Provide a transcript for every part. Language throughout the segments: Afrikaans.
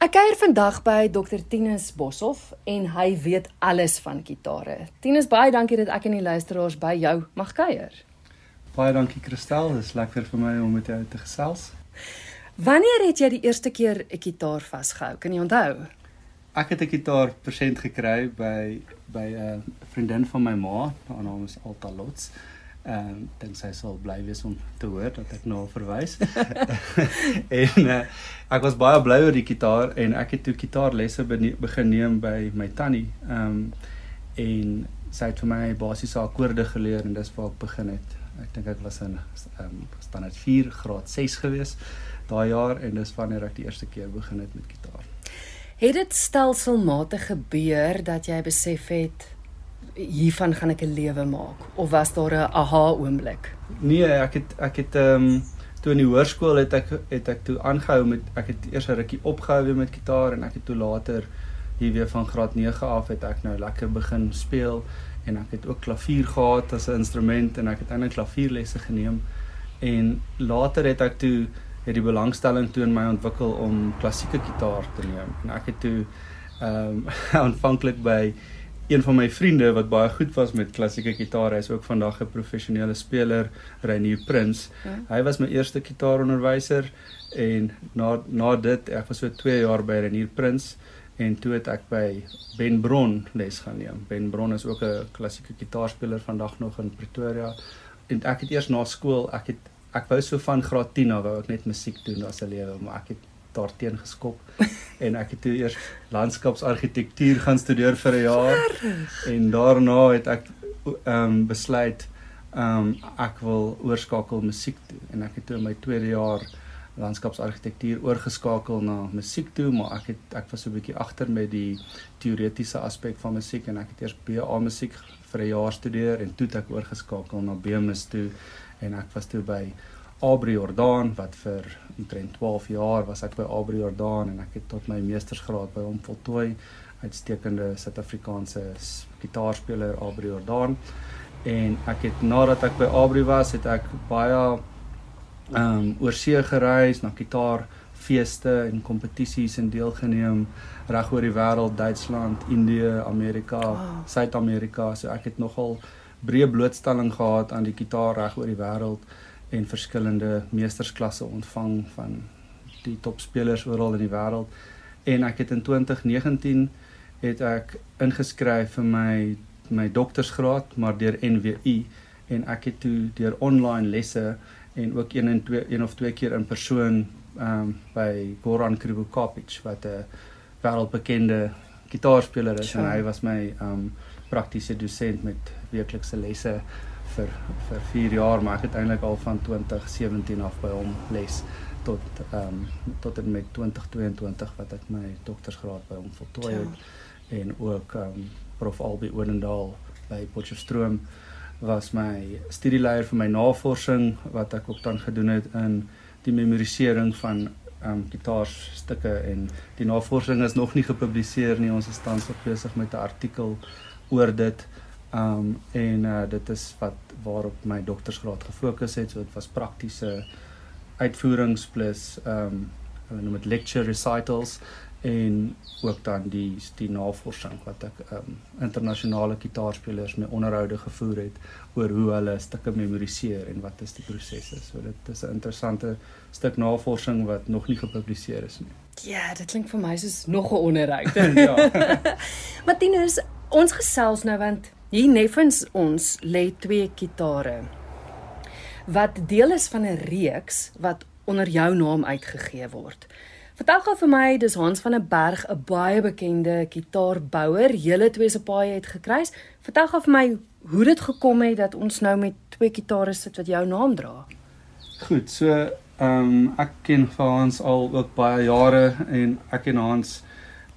Ek kuier vandag by Dr Tinus Boshoff en hy weet alles van gitare. Tinus, baie dankie dat ek en die luisteraars by jou mag kuier. Baie dankie Christel, dit is lekker vir my om met jou te gesels. Wanneer het jy die eerste keer 'n gitaar vasgehou? Kan jy onthou? Ek het 'n gitaar persent gekry by by 'n vriendin van my ma, haar naam is Alta Lots. Ehm um, dink sy sal bly wees om te hoor dat ek na nou haar verwys. en uh, ek was baie bly oor die gitaar en ek het toe gitaarlesse begin neem by my tannie. Ehm um, en sy het vir my basiese akkoorde geleer en dis waar ek begin het. Ek dink ek was in ehm um, standaard 4 graad 6 gewees daai jaar en dis wanneer ek die eerste keer begin het met gitaar. Het dit stelselmatig gebeur dat jy besef het hiervan gaan ek 'n lewe maak? Of was daar 'n aha oomblik? Nee, ek het ek het ehm um, toe in die hoërskool het ek het ek toe aangehou met ek het eers 'n rukkie opgehou weer met gitaar en ek het toe later hier weer van graad 9 af het ek nou lekker begin speel en ek het ook klavier gehad as 'n instrument en ek het eintlik klavierlesse geneem. En later het ek toe het die belangstelling toe in my ontwikkel om klassieke gitaar te neem. En ek het toe ehm um, aanvanklik by een van my vriende wat baie goed was met klassieke gitaar, hy is ook vandag 'n professionele speler, Reinier Prins. Ja. Hy was my eerste gitaaronderwyser en na na dit, ek was so 2 jaar by Reinier Prins en toe het ek by Ben Bron les gaan neem. Ben Bron is ook 'n klassieke gitaarspeler vandag nog in Pretoria. En ek het eers na skool, ek het ek wou so van graad 10 af wou ek net musiek doen as 'n lewe, maar ek het daarteen geskop. En ek het eers landskapsargitektuur gaan studeer vir 'n jaar. Verrig. en daarna het ek ehm um, besluit ehm um, ek wil oorskakel musiek toe. En ek het toe in my tweede jaar landskapsargitektuur oorgeskakel na musiek toe maar ek het ek was so 'n bietjie agter met die teoretiese aspek van musiek en ek het eers BA musiek vir 'n jaar studeer en toe het ek oorgeskakel na BMus toe. En ek was toe by Aubrey Jordan wat vir omtrent 12 jaar was ek by Aubrey Jordan en ek het tot my meestersgraad by hom voltooi. Uitstekende Suid-Afrikaanse gitaarspeler Aubrey Jordan. En ek het nadat ek by Aubrey was, het ek baie ehm um, oorsee gereis na gitaarfeeste en kompetisies en deelgeneem reg oor die wêreld, Duitsland, Indië, Amerika, Suid-Amerika. So ek het nogal breë blootstelling gehad aan die gitaar reg oor die wêreld en verskillende meestersklasse ontvang van die topspelers oral in die wêreld. En ek het in 2019 het ek ingeskryf vir my my doktorsgraad maar deur NWU en ek het toe deur online lesse en ook een en twee een of twee keer in persoon ehm um, by Goran Krivokapic wat 'n wêreldbekende gitaarspeler is sure. en hy was my ehm um, praktiese dosent met weeklikse lesse vir vir 4 jaar, maar ek het eintlik al van 2017 af by hom les tot ehm um, tot en met 2022 wat ek my doktorsgraad by hom voltooi het ja. en ook ehm um, prof Albi Odendaal by Potchefstroom was my studieleier vir my navorsing wat ek ook dan gedoen het in die memorisering van ehm um, gitaarstukke en die navorsing is nog nie gepubliseer nie. Ons is tans besig met 'n artikel oor dit. Um en uh dit is wat waarop my doktorsgraad gefokus het. So dit was praktiese uitvoerings plus um hulle noem dit lecture recitals en ook dan die die navorsing wat ek um internasionale gitaarspelers mee onderhoude gevoer het oor hoe hulle stukke memoriseer en wat is die prosesse. So dit is 'n interessante stuk navorsing wat nog nie gepubliseer is nie. Ja, dit klink vir my soos nog 'n onderhoud. ja. Martinus, ons gesels nou want Hier neffens ons lê twee kitare wat deel is van 'n reeks wat onder jou naam uitgegee word. Vertel gou vir my, dis Hans van der Berg, 'n baie bekende kitaarbouer. Julle twee se paai het gekruis. Vertel gou vir my hoe dit gekom het dat ons nou met twee kitare sit wat jou naam dra. Goed, so ehm um, ek ken Hans al ook baie jare en ek en Hans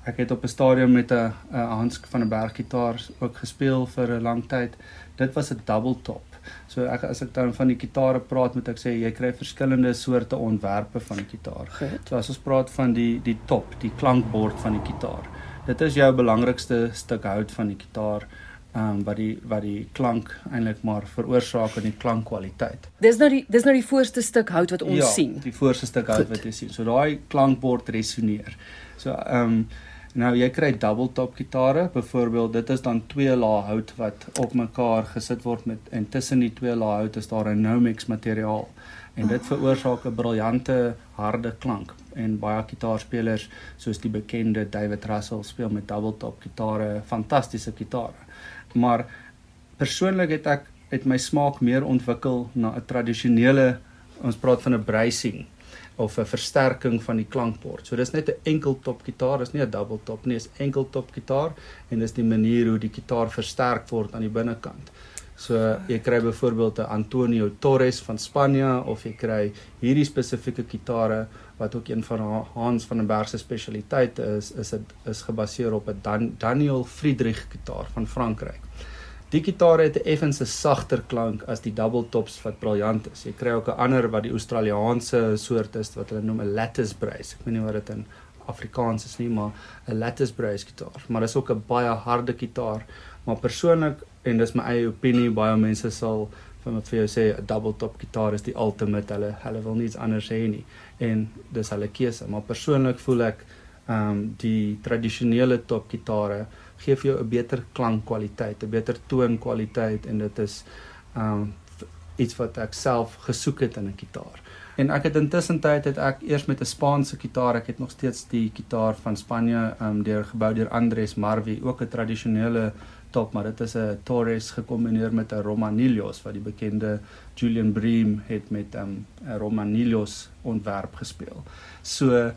Ek het op 'n stadium met 'n Hans van der Berg gitaar ook gespeel vir 'n lang tyd. Dit was 'n double top. So ek as ek dan van die gitare praat, moet ek sê jy kry verskillende soorte ontwerpe van die gitaar. So as ons praat van die die top, die klankbord van die gitaar. Dit is jou belangrikste stuk hout van die gitaar ehm um, wat die wat die klank eintlik maar veroorsaak in die klankkwaliteit. Dis nou die dis nou die voorste stuk hout wat ons ja, sien. die voorste stuk hout wat jy sien. So daai klankbord resoneer. So ehm um, nou jy kry double top gitare, byvoorbeeld dit is dan twee lae hout wat op mekaar gesit word met en tussen die twee lae hout is daar 'n Nomex materiaal. En dit veroorsaak 'n briljante harde klank. En baie gitaarspelers soos die bekende David Russell speel met double top gitare, fantastiese gitare. Maar persoonlik het ek het my smaak meer ontwikkel na 'n tradisionele ons praat van 'n bracing of 'n versterking van die klankbord. So dis net 'n enkel top gitaar, dis nie 'n double top nie, dis enkel top gitaar en dis die manier hoe die gitaar versterk word aan die binnekant. So jy kry byvoorbeeld 'n Antonio Torres van Spanje of jy kry hierdie spesifieke gitare wat ook een van Hans van den Berg se spesialiteite is, is dit is gebaseer op 'n Dan, Daniel Friedrich gitaar van Frankryk. Die gitaar het 'n effens 'n sagter klank as die double tops wat briljant is. Jy kry ook 'n ander wat die Australiese soort is wat hulle noem 'n lattice brace. Ek weet nie wat dit in Afrikaans is nie, maar 'n lattice brace gitaar. Maar dit is ook 'n baie harde gitaar. Maar persoonlik en dis my eie opinie, baie mense sal van wat vir jou sê 'n double top gitaar is die ultimate. Hulle hulle wil niks anders hê nie en dis hulle keuse. Maar persoonlik voel ek ehm um, die tradisionele top gitare gee vir jou 'n beter klankkwaliteit, 'n beter toonkwaliteit en dit is um iets wat ek self gesoek het in 'n gitaar. En ek het intussen tyd het ek eers met 'n Spaanse gitaar, ek het nog steeds die gitaar van Spanje um deur gebou deur Andres Marvi, ook 'n tradisionele top, maar dit is 'n Torres gekombineer met 'n Romanillos wat die bekende Julian Bream het met um 'n Romanillos ontwerp gespeel. So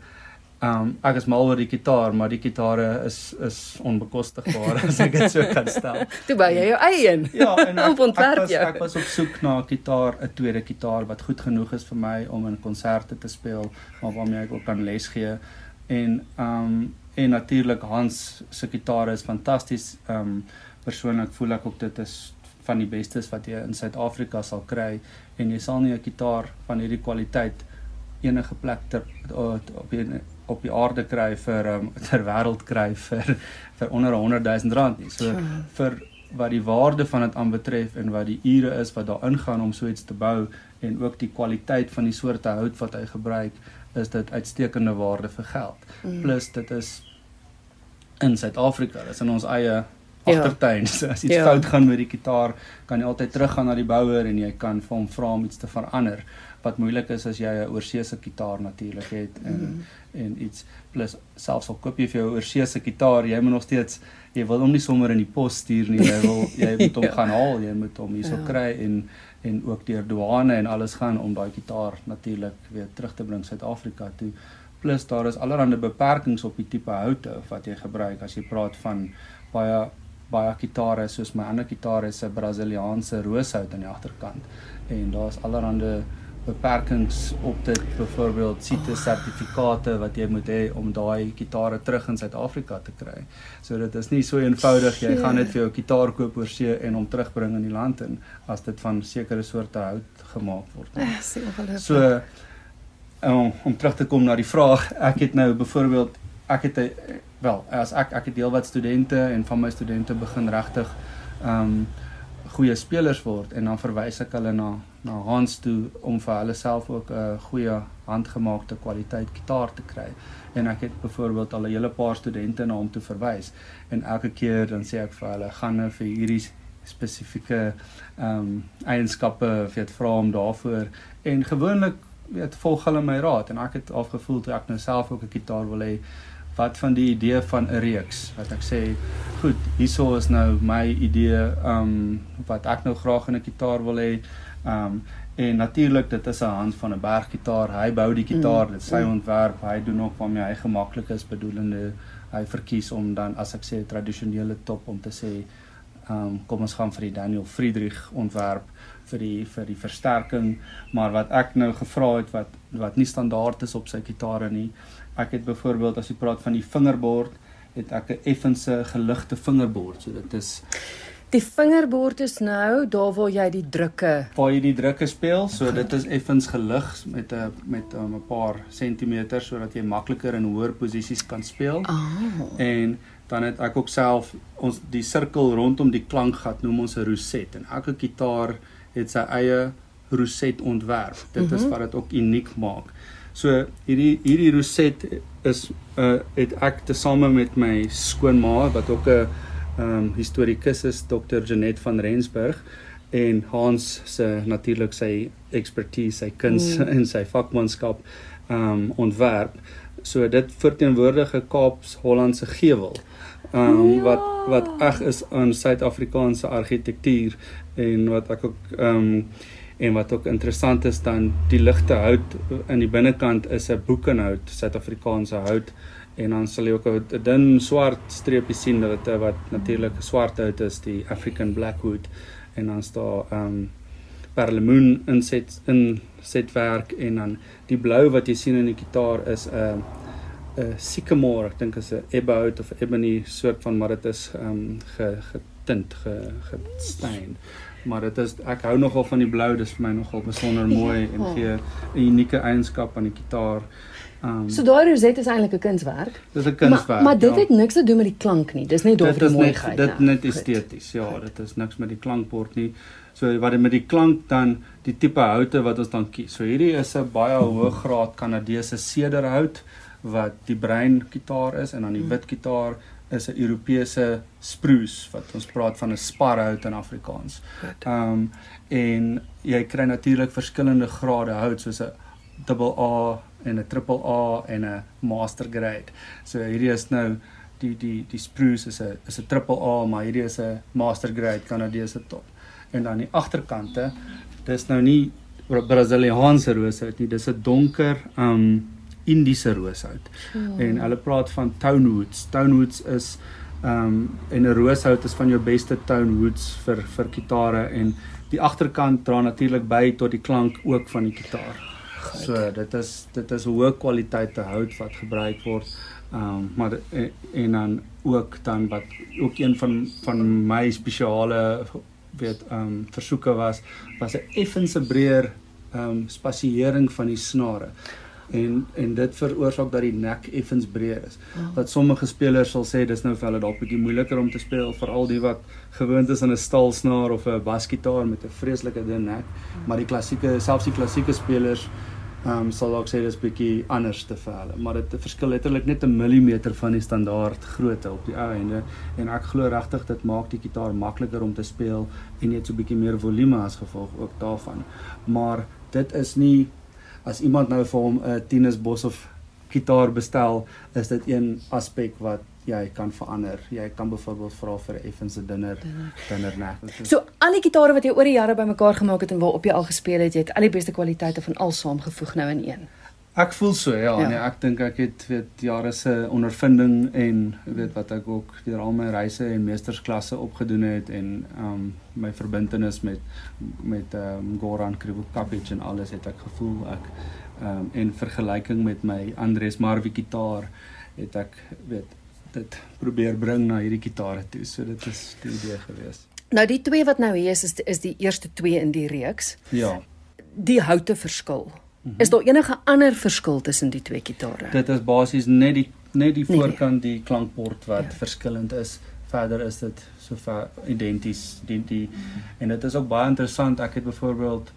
Um ek is mal oor die gitaar, maar die gitare is is onbekostigbaar as ek dit so kan stel. Toe bou jy jou eie een. Ja, en ek, ek was ek was op soek na 'n gitaar, 'n tweede gitaar wat goed genoeg is vir my om in konserte te speel, maar waarmee ek ook kan les gee. En um en natuurlik Hans se gitare is fantasties. Um persoonlik voel ek ook dit is van die bestes wat jy in Suid-Afrika sal kry en jy sal nie 'n gitaar van hierdie kwaliteit enige plek ter op die op die aarde kry vir um, ter wêreld kry vir vir onder 100 000 rand nie. So ja. vir wat die waarde van dit aanbetref en wat die ure is wat daar ingaan om so iets te bou en ook die kwaliteit van die soorte hout wat hy gebruik, is dit uitstekende waarde vir geld. Mm. Plus dit is in Suid-Afrika, dit is in ons eie ja. agtertuin. Ja. So as iets ja. fout gaan met die gitaar, kan jy altyd teruggaan na die bouer en jy kan vir hom vra om iets te verander wat moeilik is as jy 'n oorseese gitaar natuurlik het en mm. en iets plus selfs al koop jy vir jou oorseese gitaar, jy moet nog steeds jy wil hom nie sommer in die pos stuur nie. Jy wil jy moet hom ja. gaan haal, jy moet hom hierso ja. kry en en ook deur douane en alles gaan om daai gitaar natuurlik weer terug te bring Suid-Afrika toe. Plus daar is allerlei beperkings op die tipe houte wat jy gebruik as jy praat van baie baie gitare soos my ander gitaar is 'n Brasiliaanse rooshout aan die agterkant en daar's allerlei beperkings op dit byvoorbeeld CITES oh. sertifikate wat jy moet hê om daai gitare terug in Suid-Afrika te kry. So dit is nie so eenvoudig jy gaan net vir jou gitaar koop oor see en hom terugbring in die land in as dit van sekere soorte hout gemaak word. Ja, seker. So om, om terug te kom na die vraag, ek het nou byvoorbeeld ek het 'n wel, as ek ek het deel wat studente en van my studente begin regtig ehm um, goeie spelers word en dan verwys ek hulle na na Hans toe om vir hulle self ook 'n goeie handgemaakte kwaliteit gitaar te kry. En ek het byvoorbeeld al 'n hele paar studente na hom toe verwys en elke keer dan sê ek vir hulle gaan nou vir hierdie spesifieke ehm um, eienskappe weet vra om daarvoor. En gewoonlik weet volg hulle my raad en ek het afgevoel toe ek nou self ook 'n gitaar wil hê wat van die idee van 'n reeks? Wat ek sê goed hierso is nou my idee um wat ek nou graag in 'n gitaar wil hê um en natuurlik dit is 'n hand van 'n berggitaar. Hy bou die gitaar mm, dit sy mm. ontwerp. Hy doen ook waarmee hy gemaklik is bedoelende. Hy verkies om dan as ek sê tradisionele top om te sê um kom ons gaan vir die Daniel Friedrich ontwerp vir die vir die versterking. Maar wat ek nou gevra het wat wat nie standaard is op sy gitare nie. Ek het byvoorbeeld as jy praat van die vingerbord, het ek 'n effense geligte vingerbord. So dit is Die fingerbord is nou daar waar jy die drukke waar jy die drukke speel. So dit is effens gelig met 'n met um, 'n paar sentimeter sodat jy makliker in hoër posisies kan speel. Oh. En dan het ek ook self ons die sirkel rondom die klankgat noem ons 'n roset en elke kitaar het sy eie roset ontwerp. Dit mm -hmm. is mhm. wat dit ook uniek maak. So hierdie hierdie roset is uh het ek tesame met my skoonma wat ook 'n um historikus is Dr. Janet van Rensburg en Hans se natuurlik sy expertise, sy kuns mm. en sy vakmanskap um ontwerp. So dit verteenwoordig 'n Kaaps-Hollandse gewel. Um ja. wat wat eg is aan Suid-Afrikaanse argitektuur en wat ek ook um en wat ook interessant is dan die ligte hout in die binnekant is 'n boekenhout, Suid-Afrikaanse hout en dan sal jy ook 'n dun swart streepie sien dat dit wat natuurlik 'n swart hout is, die African Blackwood en dan staan um perlemoen inset in setwerk en dan die blou wat jy sien in die kitaar is 'n uh, 'n sycamore, ek dink is 'n ebonite of ebony soort van maar dit is um ge getint, ge gestain maar dit is ek hou nogal van die blou, dis vir my nogal besonder mooi ja. en gee 'n unieke eienskap aan die kitaar. Um, so daai roset is eintlik 'n kunswerk. Dis 'n kunswerk. Maar, maar dit ja. het niks te doen met die klank nie. Dis net vir die mooiheid. Dit net esteties. Ja, Goed. dit is niks met die klankbord nie. So wat met die klank dan die tipe houte wat ons dan kies. So hierdie is 'n baie hoë graad Kanadese sederhout wat die bruin kitaar is en dan die mm. wit kitaar is 'n Europese spruce wat ons praat van 'n sparhout in Afrikaans. Ehm um, en jy kry natuurlik verskillende grade hout soos 'n double A en 'n triple A en 'n master grade. So hierdie is nou die die die spruce is 'n is 'n triple A, maar hierdie is 'n master grade Kanadese top. En dan die agterkante, dis nou nie Braziliaanse rooshout nie, dis 'n donker um, Indiese rooshout. Hmm. En hulle praat van tonewoods. Tonewoods is um, en 'n rooshout is van jou beste tonewoods vir vir gitare en die agterkant dra natuurlik by tot die klank ook van die gitaar. So dit is dit is hoë kwaliteit hout wat gebruik word. Ehm um, maar en, en dan ook dan wat ook een van van my spesiale weet ehm um, versoeke was was 'n effense breër ehm um, spasiering van die snare en en dit veroorsaak dat die nek effens breër is. Oh. Wat sommige spelers sal sê dis nou vir hulle dalk bietjie moeiliker om te speel veral die wat gewoond is aan 'n stalsnaar of 'n basgitaar met 'n vreeslike dun nek, oh. maar die klassieke selfs die klassieke spelers ehm um, sal dalk sê dis bietjie anders te vir hulle, maar dit verskil letterlik net 'n millimeter van die standaard grootte op die ou einde en ek glo regtig dit maak die gitaar makliker om te speel en net so bietjie meer volume as gevolg ook daarvan. Maar dit is nie as iemand nou vir hom 'n Tinus Bos of gitaar bestel, is dit een aspek wat jy kan verander. Jy kan byvoorbeeld vra vir 'n effense dinner dinner nek. So al die gitare wat jy oor die jare bymekaar gemaak het en waarop jy al gespeel het, jy het al die beste kwaliteite van al saamgevoeg nou in een. Ek voel so ja, ja. nee, ek dink ek het weet jare se ondervinding en weet wat ek ook deur al my reise en meestersklasse opgedoen het en um my verbintenis met met um Goran Krivokapic en alles het ek gevoel ek um en vergelyking met my Andres Marvi gitaar het ek weet dit probeer bring na hierdie gitare toe. So dit is die idee gewees. Nou die twee wat nou hier is is, is die eerste twee in die reeks. Ja. Die houte verskil. -hmm. Is daar enige ander verskil tussen die twee gitare? Dit is basies net die net die nee, voorkant die klankbord wat ja. verskillend is. Verder is dit so ver identies die die mm en dit is ook baie interessant. Ek het byvoorbeeld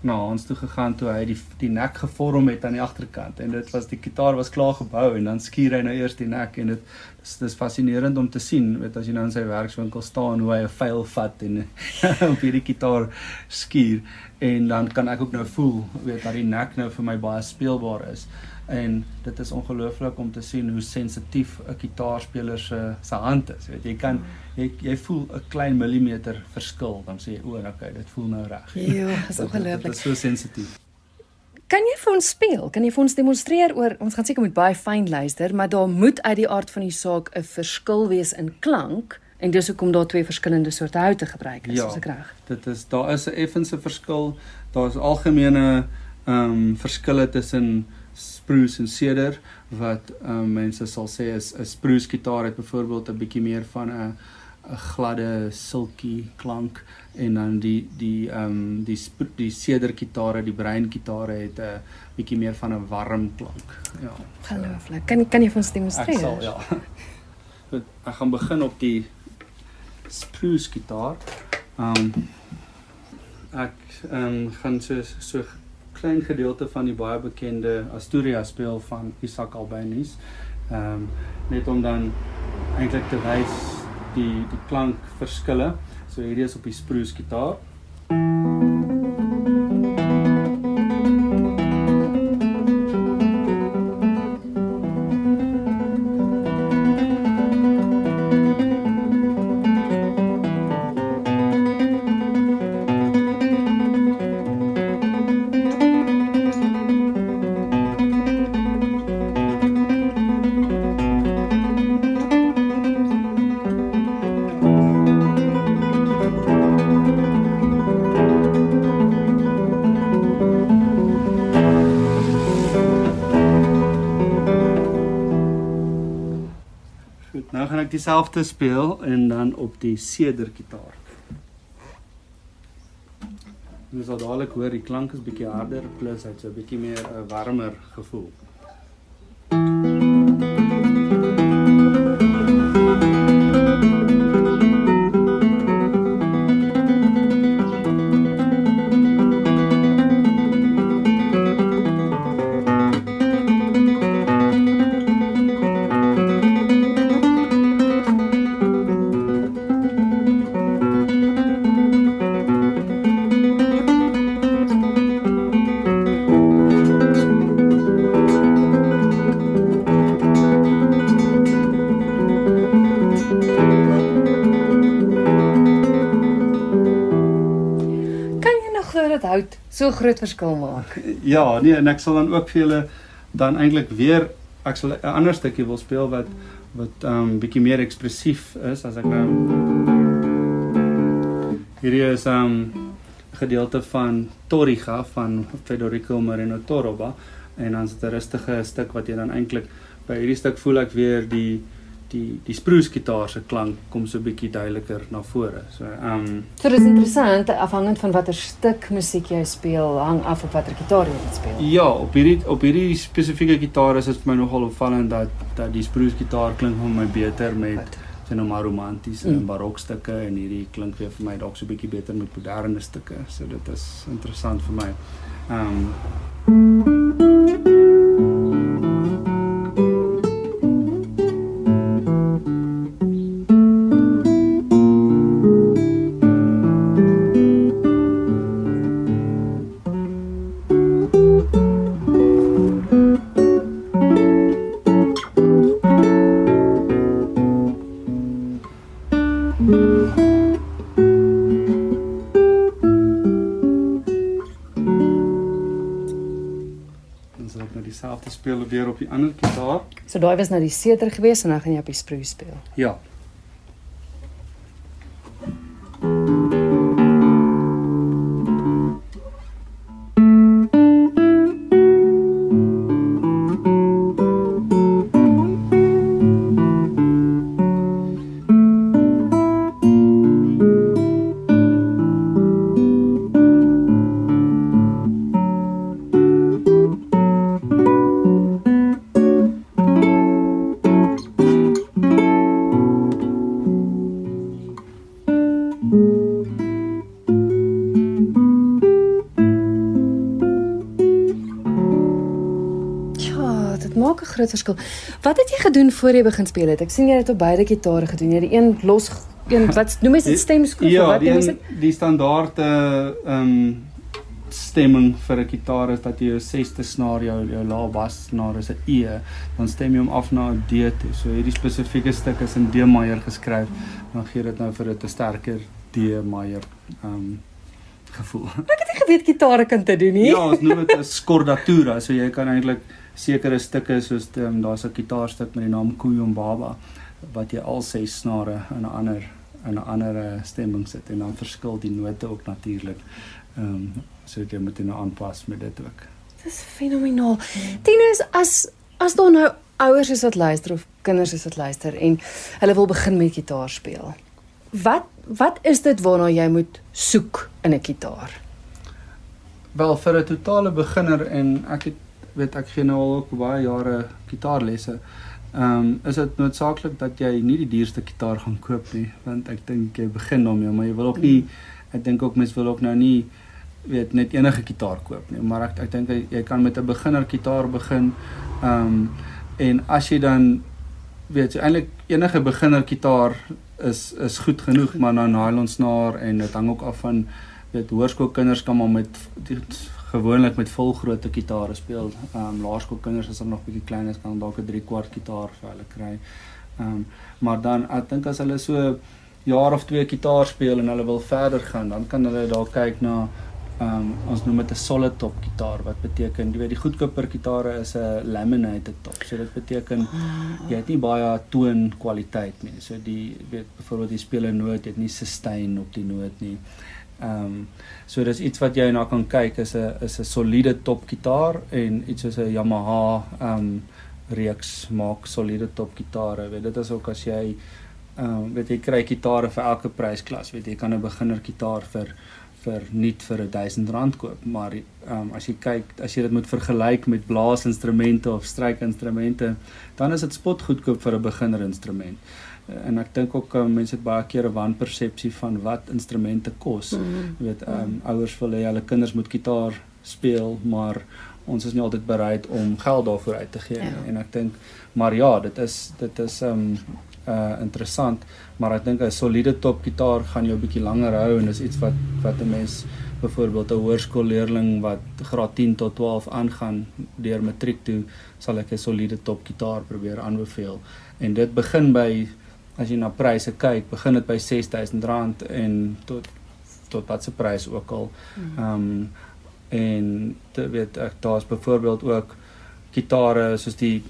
na Hans toe gegaan toe hy die die nek gevorm het aan die agterkant. En dit was die gitaar was klaar gebou en dan skuur hy nou eers die nek en dit dis dis fascinerend om te sien weet as jy nou in sy werkswinkel staan hoe hy 'n fyl vat en op hierdie gitaar skuur. En dan kan ek ook nou voel weet dat die nek nou vir my baie speelbaar is en dit is ongelooflik om te sien hoe sensitief 'n gitaarspeler se se hand is weet jy kan jy jy voel 'n klein millimeter verskil dan sê jy o okay dit voel nou reg ja is ongelooflik dit is so sensitief kan jy vir ons speel kan jy vir ons demonstreer oor ons gaan seker met baie fyn luister maar daar moet uit die aard van die saak 'n verskil wees in klank En dis hoekom daar twee verskillende soorte houte gebruik is, ja, as ek reg. Dit is daar is 'n effense verskil. Daar is algemene ehm um, verskille tussen spruce en cedar wat um, mense sal sê is 'n spruce gitaar het byvoorbeeld 'n bietjie meer van 'n 'n gladde silky klank en dan die die ehm um, die die sedergitare, die breingitare het 'n bietjie meer van 'n warm klank. Ja. Gelooflik. Kan kan jy vir ons demonstreer? Ek sal ja. Goed, ek gaan begin op die spruce gitaar. Ehm um, ek ehm um, gaan so so klein gedeelte van die baie bekende Asturia speel van Isaac Albeniz. Ehm um, net om dan eintlik te wys die die klankverskille. So hierdie is op die spruce gitaar. ek dieselfde speel en dan op die sedergitaar. Jy sal dadelik hoor die klank is bietjie harder plus hy't so 'n bietjie meer 'n warmer gevoel. So groot verskil maak. Ja, nee, en ek sal dan ook vir julle dan eintlik weer ek sal 'n ander stukkie wil speel wat wat um bietjie meer ekspressief is as ek nou Hierdie is um gedeelte van Torriga van Federico Moreno Torroba en dan is dit 'n rustige stuk wat jy dan eintlik by hierdie stuk voel ek weer die die die sproesgitaar se klank kom so 'n bietjie duideliker na vore. So ehm um, So dis interessant afhangend van watter stuk musiek jy speel, hang af op watter gitaar jy speel. Ja, op hierdie op hierdie spesifieke gitaar is dit vir my nogal opvallend dat dat die sproesgitaar klink vir my beter met sien nou maar romantiese mm. en barokstukke en hierdie klink weer vir my dalk so 'n bietjie beter met moderne stukke. So dit is interessant vir my. Ehm um, So daai was nou die seter gewees en nou gaan jy op die sproe speel. Ja. Groot verskil. Wat het jy gedoen voor jy begin speel het? Ek sien jy het op beide gitare gedoen. Jy het die een los een wat noem jy dit stemskroef ja, wat noem jy dit? Die standaard ehm um, stemming vir 'n gitaar is dat jy jou sesde snaar jou jou lae bas snaar is 'n E, dan stem jy hom af na 'n D toe. So hierdie spesifieke stuk is in D major geskryf. Dan gee dit nou vir 'n sterker D major ehm um, gevoel. Ek het nie geweet gitare kan dit doen nie. Ja, ons noem dit 'n scordatura, so jy kan eintlik sekere stukke soos um, daar's 'n gitaarstuk met die naam Kuyombaba wat jy al ses snare in 'n ander in 'n ander stemming sit en dan verskil die note ook natuurlik. Ehm um, so jy moet dit aanpas met dit ook. Dis fenomenaal. Tinus as as daar nou ouers is wat luister of kinders is wat luister en hulle wil begin met gitaar speel. wat wat is dit waarna jy moet soek in 'n kitaar? Wel vir 'n totale beginner en ek het weet ek gee nou al ook baie jare gitaarlesse. Ehm um, is dit noodsaaklik dat jy nie die duurste gitaar gaan koop nie want ek dink jy begin daarmee maar jy wil ook nie ek dink ook mens wil ook nou nie weet net enige gitaar koop nie maar ek ek dink jy kan met 'n beginner gitaar begin. Ehm um, en as jy dan weet jy eintlik enige beginner gitaar is is goed genoeg maar na nylon snaar en dit hang ook af van weet hoërskoolkinders kan maar met die, gewoonlik met volgrootte gitare speel. Ehm um, laerskoolkinders as hulle nog bietjie klein is kan dalk 'n 3 kwart gitaar vir hulle kry. Ehm um, maar dan ek dink as hulle so jaar of twee gitaar speel en hulle wil verder gaan, dan kan hulle dalk kyk na ehm um, ons noem dit 'n solid top gitaar wat beteken jy weet die goedkoper gitare is 'n laminated top. So dit beteken jy het nie baie toon kwaliteit nie. So die weet byvoorbeeld jy speel 'n noot, jy het nie sustain op die noot nie. Ehm um, so dis iets wat jy na kan kyk is 'n is 'n soliede top gitaar en iets soos 'n Yamaha ehm um, reeks maak soliede top gitare. Weet dit is ook as jy ehm um, weet jy kry gitare vir elke prysklas. Weet jy kan 'n beginner gitaar vir vir nuut vir 1000 rand koop, maar um, as jy kyk, as jy dit moet vergelyk met blaasinstrumente of strykinstrumente, dan is dit spot goedkoop vir 'n beginner instrument. Uh, en ek dink ook um, mense het baie keer 'n wanpersepsie van wat instrumente kos. Mm -hmm. Jy weet, um, ouers wil hê hulle kinders moet gitaar speel, maar ons is nie altyd bereid om geld daarvoor uit te gee ja. en ek dink maar ja, dit is dit is um, uh interessant, maar ek dink 'n soliede top gitaar gaan jou 'n bietjie langer hou en is iets wat wat 'n mens byvoorbeeld 'n hoërskoolleerling wat graad 10 tot 12 aangaan deur matriek toe, sal ek 'n soliede top gitaar probeer aanbeveel. En dit begin by as jy na pryse kyk, begin dit by R6000 en tot tot wat se prys ook al. Hmm. Ehm um, en dit weet ek daar's byvoorbeeld ook gitare soos die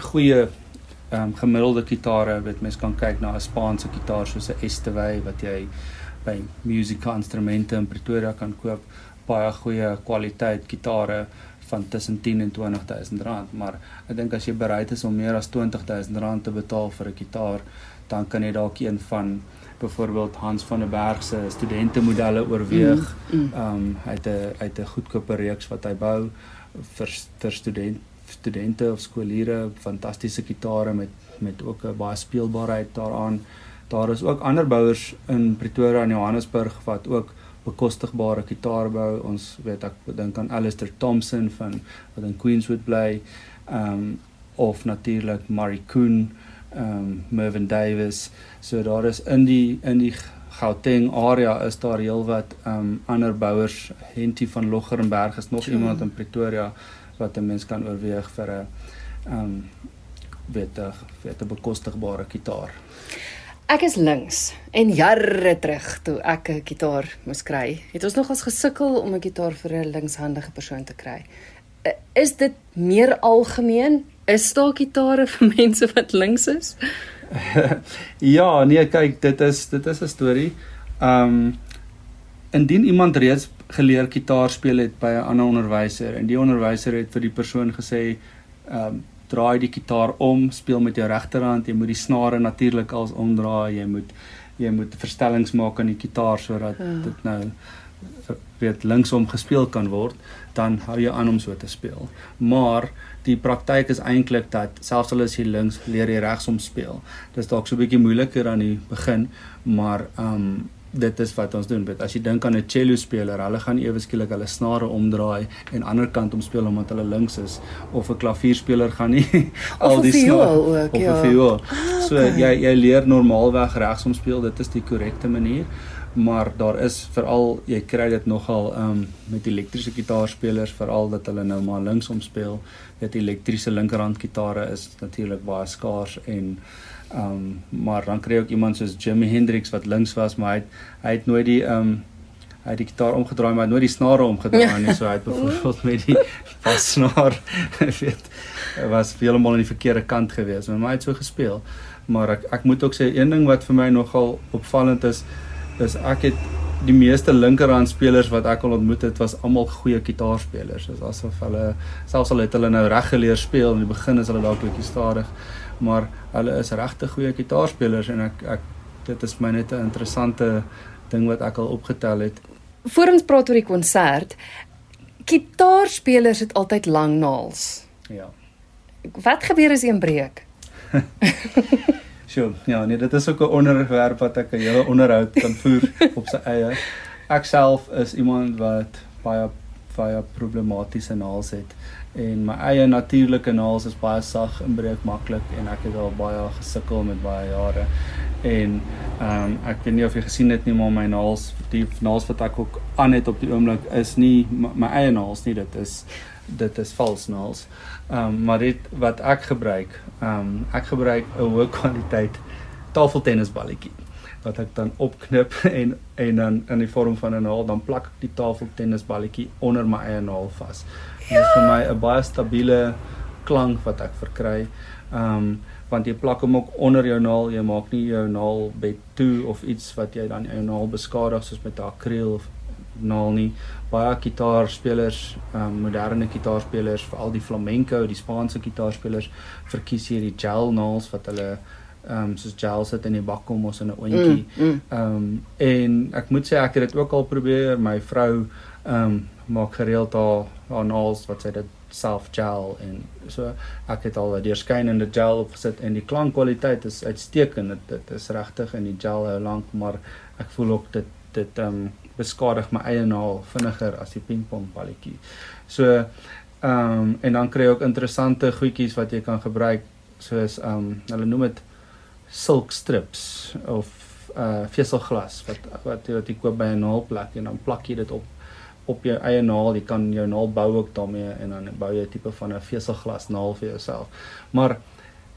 goeie ehm um, gemiddelde gitare wat mens kan kyk na 'n Spaanse gitaar soos 'n Estevay wat jy by Musica Instrumente in Pretoria kan koop baie goeie kwaliteit gitare van tussen 10 en 20000 rand maar ek dink as jy bereid is om meer as 20000 rand te betaal vir 'n gitaar dan kan jy dalk een van byvoorbeeld Hans van der Berg se studente modelle oorweeg. Ehm mm, mm. um, hy het 'n hy het 'n goedkope reeks wat hy bou vir vir studente studente of skooliere fantastiese gitare met met ook 'n baie speelbaarheid daaraan. Daar is ook ander bouers in Pretoria en Johannesburg wat ook bekostigbare gitare bou. Ons weet ek dink aan Alistair Thompson van wat in Queenswood bly. Ehm um, of natuurlik Murray Coon, ehm um, Mervyn Davis. So daar is in die in die Gauteng area is daar heelwat ehm um, ander bouers. Henty van Loggerenberg is nog ja. iemand in Pretoria wat 'n mens kan oorweeg vir 'n ehm um, weet 'n weet 'n bekostigbare gitaar. Ek is links en jare terug toe ek 'n gitaar moes kry, het ons nogals gesukkel om 'n gitaar vir 'n linkshandige persoon te kry. Is dit meer algemeen? Is daar gitare vir mense wat links is? ja, nee, kyk, dit is dit is 'n storie. Ehm um, indien iemand reeds geleer gitaar speel het by 'n ander onderwyser en die onderwyser het vir die persoon gesê ehm um, draai die gitaar om, speel met jou regterhand, jy moet die snare natuurlik als omdraai, jy moet jy moet verstellings maak aan die gitaar sodat ja. dit nou weet linksom gespeel kan word, dan hou jy aan om so te speel. Maar die praktyk is eintlik dat selfs al is jy links, leer jy regsom speel. Dit is dalk so 'n bietjie moeiliker aan die begin, maar ehm um, dit is wat ons doen. As jy dink aan 'n cello speler, hulle gaan ewe skielik hulle snare omdraai en ander kant om speel omdat hulle links is of 'n klavierspeler gaan nie al die snare ook, of 'n ja. viool. Ah, so okay. jy jy leer normaalweg regsom speel, dit is die korrekte manier. Maar daar is veral jy kry dit nogal um met elektriese gitaarspelers veral dat hulle nou maar linksom speel. Dit elektriese linkerhand gitare is natuurlik baie skaars en um, maar dan kry jy ook iemand soos Jimi Hendrix wat links was, maar hy het, hy het nooit die um, hy het die gitaar omgedraai maar nooit die snare omgedraai nie. So hy het byvoorbeeld met die bassnaar weet was heeltemal aan die verkeerde kant gewees. Maar hy het so gespeel. Maar ek ek moet ook sê een ding wat vir my nogal opvallend is is ek het die meeste linkerhand spelers wat ek al ontmoet het was almal goeie gitaarspelers. Dit is asof hulle selfs al het hulle nou reg geleer speel in die begin is hulle dalk bietjie stadig maar hulle is regtig goeie gitaarspelers en ek ek dit is my net 'n interessante ding wat ek al opgetel het. Voor ons praat oor die konsert, Gitaarspelers het altyd lang naels. Ja. Wat gebeur as een breek? Sjoe, ja, nee, dit is ook 'n onderwerp wat ek 'n hele onderhoud kan voer op sy eie. Ek self is iemand wat baie baie problematiese naels het en my eie natuurlike naels is baie sag en breek maklik en ek het al baie gesukkel met baie jare. En ehm um, ek weet nie of jy gesien het nie maar my naels, die naels wat ek ook aan het op die oomblik is nie my, my eie naels nie, dit is dit is vals naels. Ehm um, maar dit wat ek gebruik, ehm um, ek gebruik 'n hoë kwaliteit tafeltennisballetjie wat ek dan opknip en en dan in die vorm van 'n naald dan plak ek die tafeltennisballetjie onder my eie naald vas. Dit is vir my 'n baie stabiele klank wat ek verkry. Ehm um, want jy plak hom ook onder jou naal, jy maak nie jou naal bed toe of iets wat jy dan jou naal beskadig soos met 'n akriel of naal nie. Baie gitaarspelers, ehm um, moderne gitaarspelers, veral die flamenco, die Spaanse gitaarspelers verkies hierdie gel naals wat hulle ehm um, soos gel sit in die bak kom ons in 'n oontjie. Mm, mm. Ehm mm, um, en ek moet sê ek het dit ook al probeer. My vrou ehm um, maak gereeld haar haar naals wat sy dit self gel en so ek het al 'n deurskynende gel opgesit en die klankkwaliteit is uitstekend. Dit, dit is regtig in die gel hou lank, maar ek voel ook dit dit ehm um, beskadig my eie naal vinniger as die pingpong balletjie. So ehm um, en dan kry jy ook interessante goedjies wat jy kan gebruik soos ehm um, hulle noem dit silk strips of uh veselglas wat wat jy wat jy koop by 'n naalplek en dan plak jy dit op op jou eie naal. Jy kan jou naal bou ook daarmee en dan bou jy 'n tipe van 'n veselglas naal vir jouself. Maar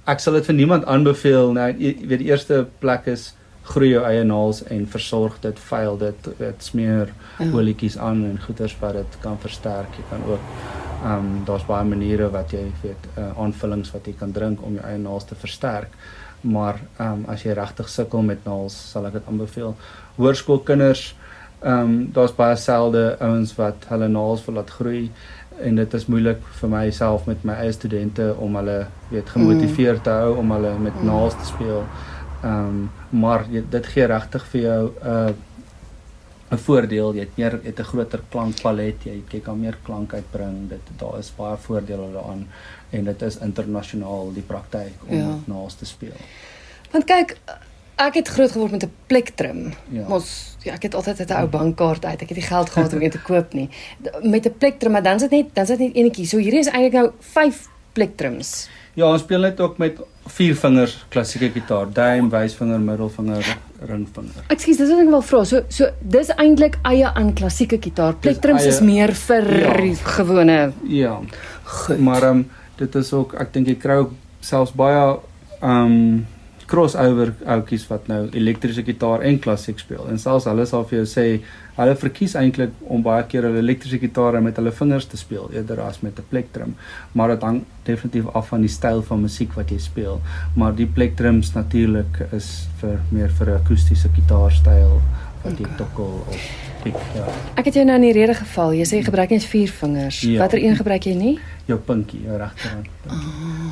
ek sal dit vir niemand aanbeveel nou jy weet die eerste plek is groei jou eie naels en versorg dit, veil dit, dit smeer ja. olietjies aan en goeters wat dit kan versterk. Jy kan ook ehm um, daar's baie maniere wat jy weet uh, aanvullings wat jy kan drink om jou eie naels te versterk maar ehm um, as jy regtig sukkel met naels, sal ek dit aanbeveel. Hoërskoolkinders ehm um, daar's baie selde ouens wat hulle naels wil laat groei en dit is moeilik vir myself met my eie studente om hulle weet gemotiveer te hou om hulle met mm. naels te speel. Ehm um, maar jy, dit gee regtig vir jou 'n uh, 'n voordeel. Jy het meer het 'n groter klankpalet, jy, jy kan meer klank uitbring. Dit daar is baie voordele daaraan en dit is internasionaal die praktyk om ja. naas te speel. Want kyk, ek het groot geword met 'n plektrum. Ja. Mos ja, ek het altyd 'n ou bankkaart uit. Ek het nie geld gehad om een te koop nie. Met 'n plektrum, maar dan is dit net dan is dit net enetjie. So hierdie is eintlik nou 5 plektrums. Ja, ons speel net ook met vier vingers klassieke gitaar, duim, wysvinger, middelvinger, ringvinger. Ekskuus, dis wat ek wil vra. So so dis eintlik eie aan klassieke gitaar. Plektrums is meer vir ja, gewone. Ja. Goed. Maar ehm um, dit is ook ek dink jy kry ook selfs baie ehm um, crossover oudjies wat nou elektriese gitaar en klassiek speel. En selfs hulle sal vir jou sê hulle verkies eintlik om baie keer hulle elektriese gitaar met hulle vingers te speel eerder as met 'n plektrum. Maar dit hang definitief af van die styl van musiek wat jy speel. Maar die plektrums natuurlik is vir meer vir 'n akoestiese gitaarstyl wat jy tokkel of pick. Ja. Ek het jou nou in die rede geval. Jy sê jy gebruik net vier vingers. Ja. Watter een gebruik jy nie? Jou pinkie, jou regterhand. Oh.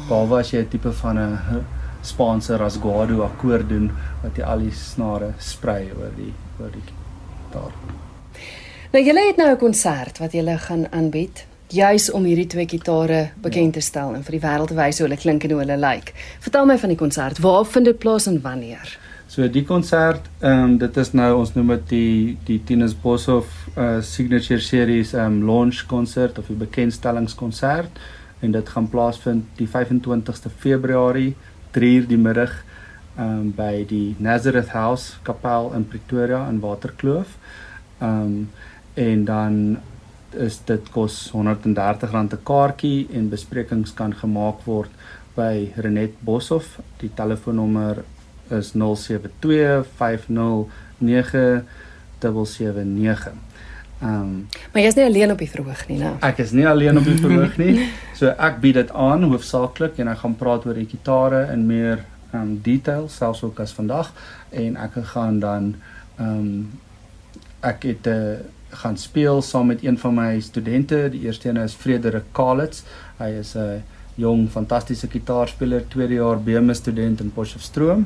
Behalwe as jy 'n tipe van 'n Spaanse rasguado akkoord doen wat jy al die snare sprei oor die oor die gitaar. Nou julle het nou 'n konsert wat julle gaan aanbied juis om hierdie twee gitare bekend te stel en vir die wêreld te wys hoe hulle klink en hoe hulle lyk. Vertel my van die konsert. Waar vind dit plaas en wanneer? So die konsert, ehm um, dit is nou ons noem dit die die Tinus Boshoff uh, signature series ehm um, launch konsert of die bekendstellingskonsert en dit gaan plaasvind die 25ste Februarie 3uur die middag um by die Nazareth House kapel in Pretoria in Waterkloof. Um en dan is dit kos R130 'n kaartjie en besprekings kan gemaak word by Renet Boshoff. Die telefoonnommer is 072 509 779. Ehm um, Maar jy is nie alleen op die verhoog nie, né? Ek is nie alleen op die verhoog nie. So ek bied dit aan hoofsaaklik en ek gaan praat oor die gitare in meer ehm um, detail selfs ook as vandag en ek gaan dan ehm um, ek het 'n uh, eh, gaan speel saam met een van my studente. Die eerste een is Frederik Kalitz. Hy is 'n jong fantastiese gitaarspeler, tweede jaar BM student in Potchefstroom.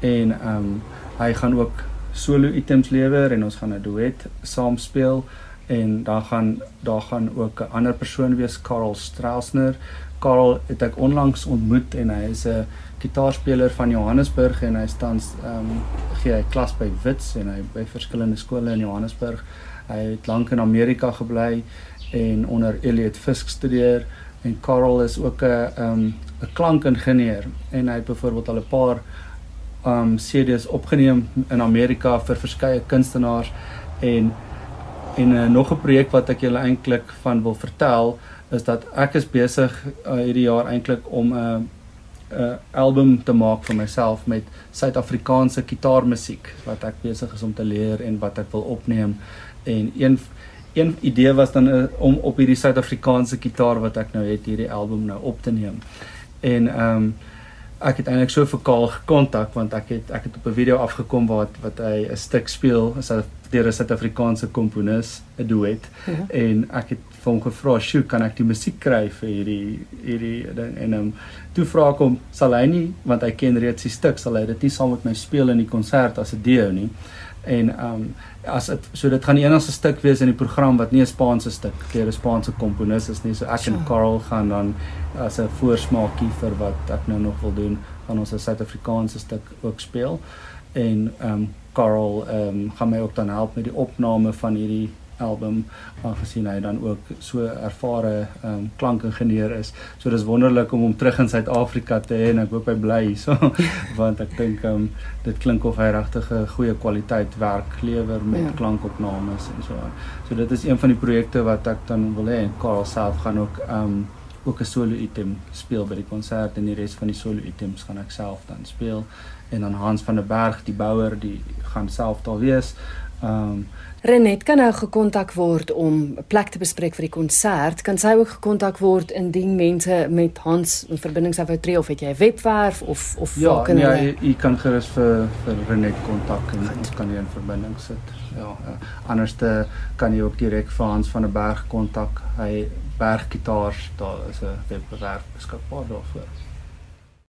en ehm um, hy gaan ook solo items lewer en ons gaan 'n duet saam speel en dan gaan daar gaan ook 'n ander persoon wees Karl Strausner. Karl het ek onlangs ontmoet en hy is 'n gitaarspeler van Johannesburg en hy staan ehm um, gee hy klas by Wits en hy by verskillende skole in Johannesburg. Hy het lank in Amerika gebly en onder Elliot Fisk studeer en Karl is ook 'n ehm um, 'n klankingenieur en hy het byvoorbeeld al 'n paar um CD's opgeneem in Amerika vir verskeie kunstenaars en en uh, nog 'n projek wat ek julle eintlik van wil vertel is dat ek is besig uh, hierdie jaar eintlik om 'n uh, 'n uh, album te maak vir myself met Suid-Afrikaanse kitaarmusiek wat ek besig is om te leer en wat ek wil opneem en een een idee was dan uh, om op hierdie Suid-Afrikaanse kitaar wat ek nou het hierdie album nou op te neem. En ehm um, ek het eintlik so vir Kaal gekontak want ek het ek het op 'n video afgekom wat wat hy 'n stuk speel is 'n deur 'n Suid-Afrikaanse komponis 'n duet ja. en ek het vir hom gevra, "Sjoe, kan ek die musiek kry vir hierdie hierdie ding?" En hom um, toe vra ek hom, "Sal hy nie want hy ken reeds die stuk, sal hy dit nie saam met my speel in die konsert as 'n deo nie?" En ehm um, as dit so dit gaan die enigste stuk wees in die program wat nie 'n Spaanse stuk deur 'n Spaanse komponis is nie. So ek en Karl gaan dan as 'n voorsmaakie vir wat ek nou nog wil doen, gaan ons 'n Suid-Afrikaanse stuk ook speel. En ehm um, Karl ehm um, gaan my ook dan help met die opname van hierdie album aangesien hy dan ook so ervare um, klankingenieur is. So dis wonderlik om hom terug in Suid-Afrika te hê en ek hoop hy bly hierso want ek dink um, dit klink of hy regtig 'n goeie kwaliteit werk lewer met ja. klankopnames en so aan. So dit is een van die projekte wat ek dan wil hê en Karl self gaan ook um ook 'n solo item speel by die konsert en die res van die solo items gaan ek self dan speel en dan Hans van der Berg die bouer die gaan self daar wees. Um Renet kan nou gekontak word om 'n plek te bespreek vir die konsert. Kan sy ook gekontak word indien mense met Hans in verbinding sou wou tree of het jy 'n webwerf of of ja, nee, jy Ja, jy kan gerus vir vir Renet kontak en ons kan jy in verbinding sit. Ja, ja. anderste kan jy ook direk vir Hans van der Berg kontak. Hy berg gitaars, daar is 'n webwerf beskikbaar daarvoor.